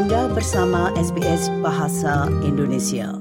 Anda bersama SBS Bahasa Indonesia.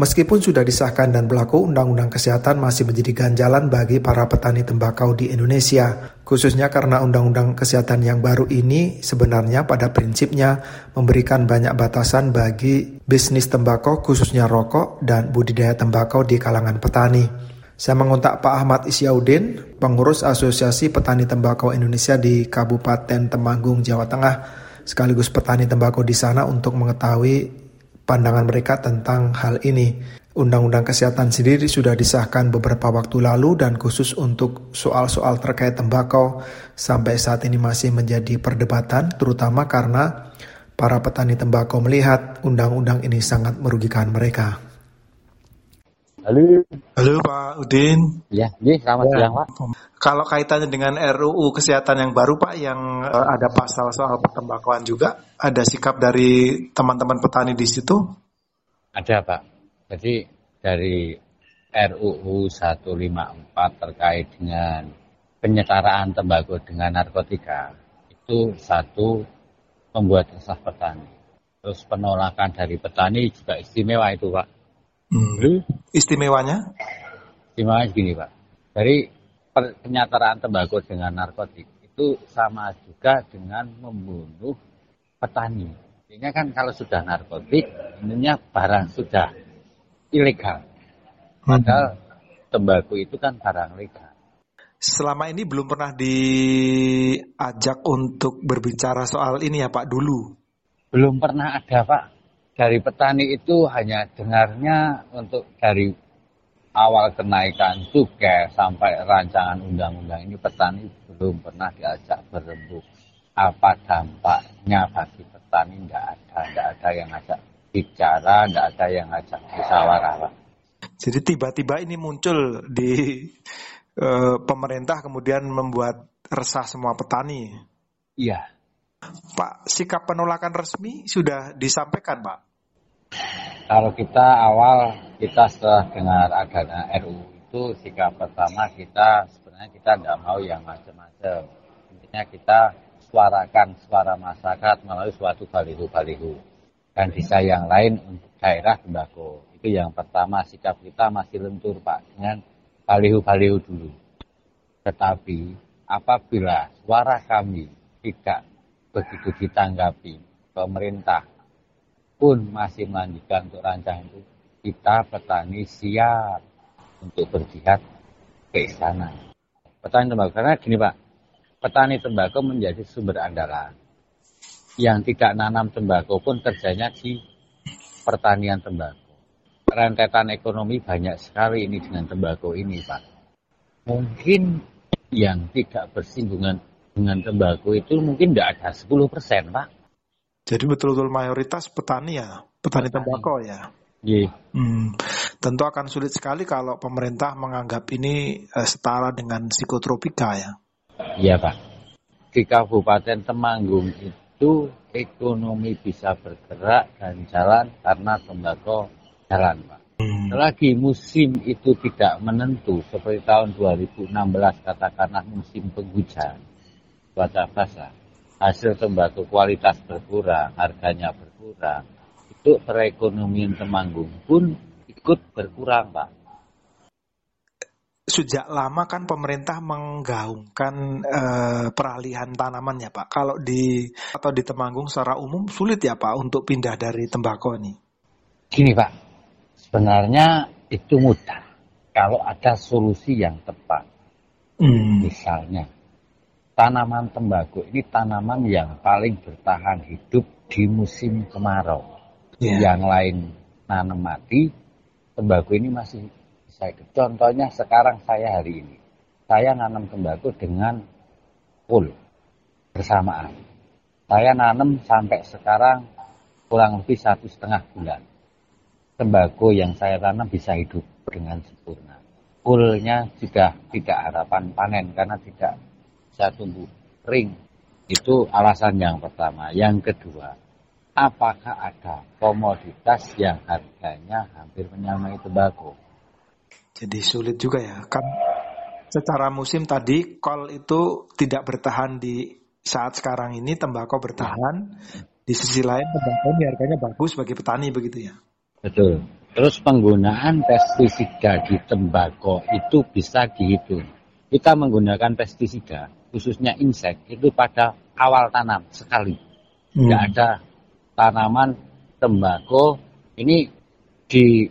Meskipun sudah disahkan dan berlaku, Undang-Undang Kesehatan masih menjadi ganjalan bagi para petani tembakau di Indonesia, khususnya karena Undang-Undang Kesehatan yang baru ini sebenarnya pada prinsipnya memberikan banyak batasan bagi bisnis tembakau khususnya rokok dan budidaya tembakau di kalangan petani. Saya mengontak Pak Ahmad Isyaudin, pengurus Asosiasi Petani Tembakau Indonesia di Kabupaten Temanggung, Jawa Tengah, sekaligus petani tembakau di sana untuk mengetahui pandangan mereka tentang hal ini. Undang-undang kesehatan sendiri sudah disahkan beberapa waktu lalu dan khusus untuk soal-soal terkait tembakau sampai saat ini masih menjadi perdebatan terutama karena para petani tembakau melihat undang-undang ini sangat merugikan mereka. Halo. Halo Pak Udin. Ya, ini selamat ya. siang Pak. Kalau kaitannya dengan RUU kesehatan yang baru Pak, yang uh, ada pasal soal pertembakauan juga, ada sikap dari teman-teman petani di situ? Ada Pak. Jadi dari RUU 154 terkait dengan penyetaraan tembakau dengan narkotika itu satu membuat resah petani. Terus penolakan dari petani juga istimewa itu Pak Hmm. Istimewanya? Istimewanya gini Pak. Dari penyataan tembakau dengan narkotik itu sama juga dengan membunuh petani. Ini kan kalau sudah narkotik, ininya barang sudah ilegal. Padahal hmm. tembakau itu kan barang legal. Selama ini belum pernah diajak untuk berbicara soal ini ya Pak dulu? Belum pernah ada Pak dari petani itu hanya dengarnya untuk dari awal kenaikan cukai sampai rancangan undang-undang ini petani belum pernah diajak berembuk. Apa dampaknya bagi petani? Tidak ada, tidak ada yang ngajak bicara, tidak ada yang ngajak musyawarah. Jadi tiba-tiba ini muncul di uh, pemerintah kemudian membuat resah semua petani. Iya. Pak, sikap penolakan resmi sudah disampaikan, Pak? Kalau kita awal kita setelah dengar adanya RU itu sikap pertama kita sebenarnya kita tidak mau yang macam-macam. Intinya kita suarakan suara masyarakat melalui suatu balihu-balihu. Dan bisa yang lain untuk daerah tembakau. Itu yang pertama sikap kita masih lentur Pak dengan balihu-balihu dulu. Tetapi apabila suara kami tidak begitu ditanggapi pemerintah pun masih melanjutkan untuk rancangan itu, kita petani siap untuk berjihad ke istana. Petani tembakau, karena gini Pak, petani tembakau menjadi sumber andalan. Yang tidak nanam tembakau pun kerjanya di pertanian tembakau. Rentetan ekonomi banyak sekali ini dengan tembakau ini Pak. Mungkin yang tidak bersinggungan dengan tembakau itu mungkin tidak ada 10 persen Pak jadi betul-betul mayoritas petani ya, petani, tembakau ya. Iya. Hmm, tentu akan sulit sekali kalau pemerintah menganggap ini uh, setara dengan psikotropika ya. Iya Pak. Di Kabupaten Temanggung itu ekonomi bisa bergerak dan jalan karena tembakau jalan Pak. Hmm. Lagi musim itu tidak menentu seperti tahun 2016 katakanlah musim penghujan cuaca basah hasil tembakau kualitas berkurang, harganya berkurang, itu perekonomian Temanggung pun ikut berkurang, Pak. Sejak lama kan pemerintah menggaungkan uh, peralihan tanaman ya Pak. Kalau di atau di Temanggung secara umum sulit ya Pak untuk pindah dari tembakau ini. Gini Pak, sebenarnya itu mudah kalau ada solusi yang tepat. Hmm. Misalnya tanaman tembakau ini tanaman yang paling bertahan hidup di musim kemarau. Yeah. Yang lain nanam mati, tembakau ini masih bisa hidup. Contohnya sekarang saya hari ini, saya nanam tembakau dengan full bersamaan. Saya nanam sampai sekarang kurang lebih satu setengah bulan. Tembakau yang saya tanam bisa hidup dengan sempurna. Fullnya sudah tidak harapan panen karena tidak bisa tumbuh kering. Itu alasan yang pertama. Yang kedua, apakah ada komoditas yang harganya hampir menyamai tembakau? Jadi sulit juga ya. Kan secara musim tadi kol itu tidak bertahan di saat sekarang ini tembakau bertahan. di sisi lain tembakau ini harganya bagus bagi petani begitu ya. Betul. Terus penggunaan pestisida di tembakau itu bisa dihitung. Kita menggunakan pestisida, khususnya insek, itu pada awal tanam sekali. Tidak hmm. ada tanaman tembakau ini di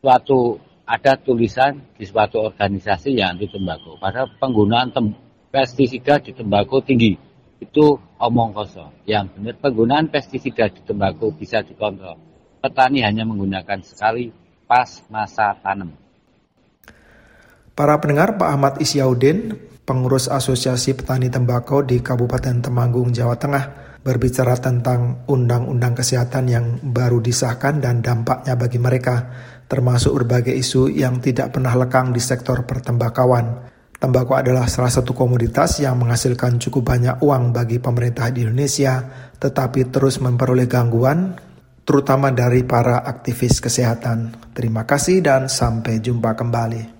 suatu ada tulisan di suatu organisasi yang anti tembakau. Pada penggunaan tem pestisida di tembakau tinggi itu omong kosong. Yang benar penggunaan pestisida di tembakau bisa dikontrol. Petani hanya menggunakan sekali pas masa tanam. Para pendengar Pak Ahmad Isyaudin, pengurus Asosiasi Petani Tembakau di Kabupaten Temanggung, Jawa Tengah, berbicara tentang undang-undang kesehatan yang baru disahkan dan dampaknya bagi mereka, termasuk berbagai isu yang tidak pernah lekang di sektor pertembakauan. Tembakau adalah salah satu komoditas yang menghasilkan cukup banyak uang bagi pemerintah di Indonesia, tetapi terus memperoleh gangguan, terutama dari para aktivis kesehatan. Terima kasih dan sampai jumpa kembali.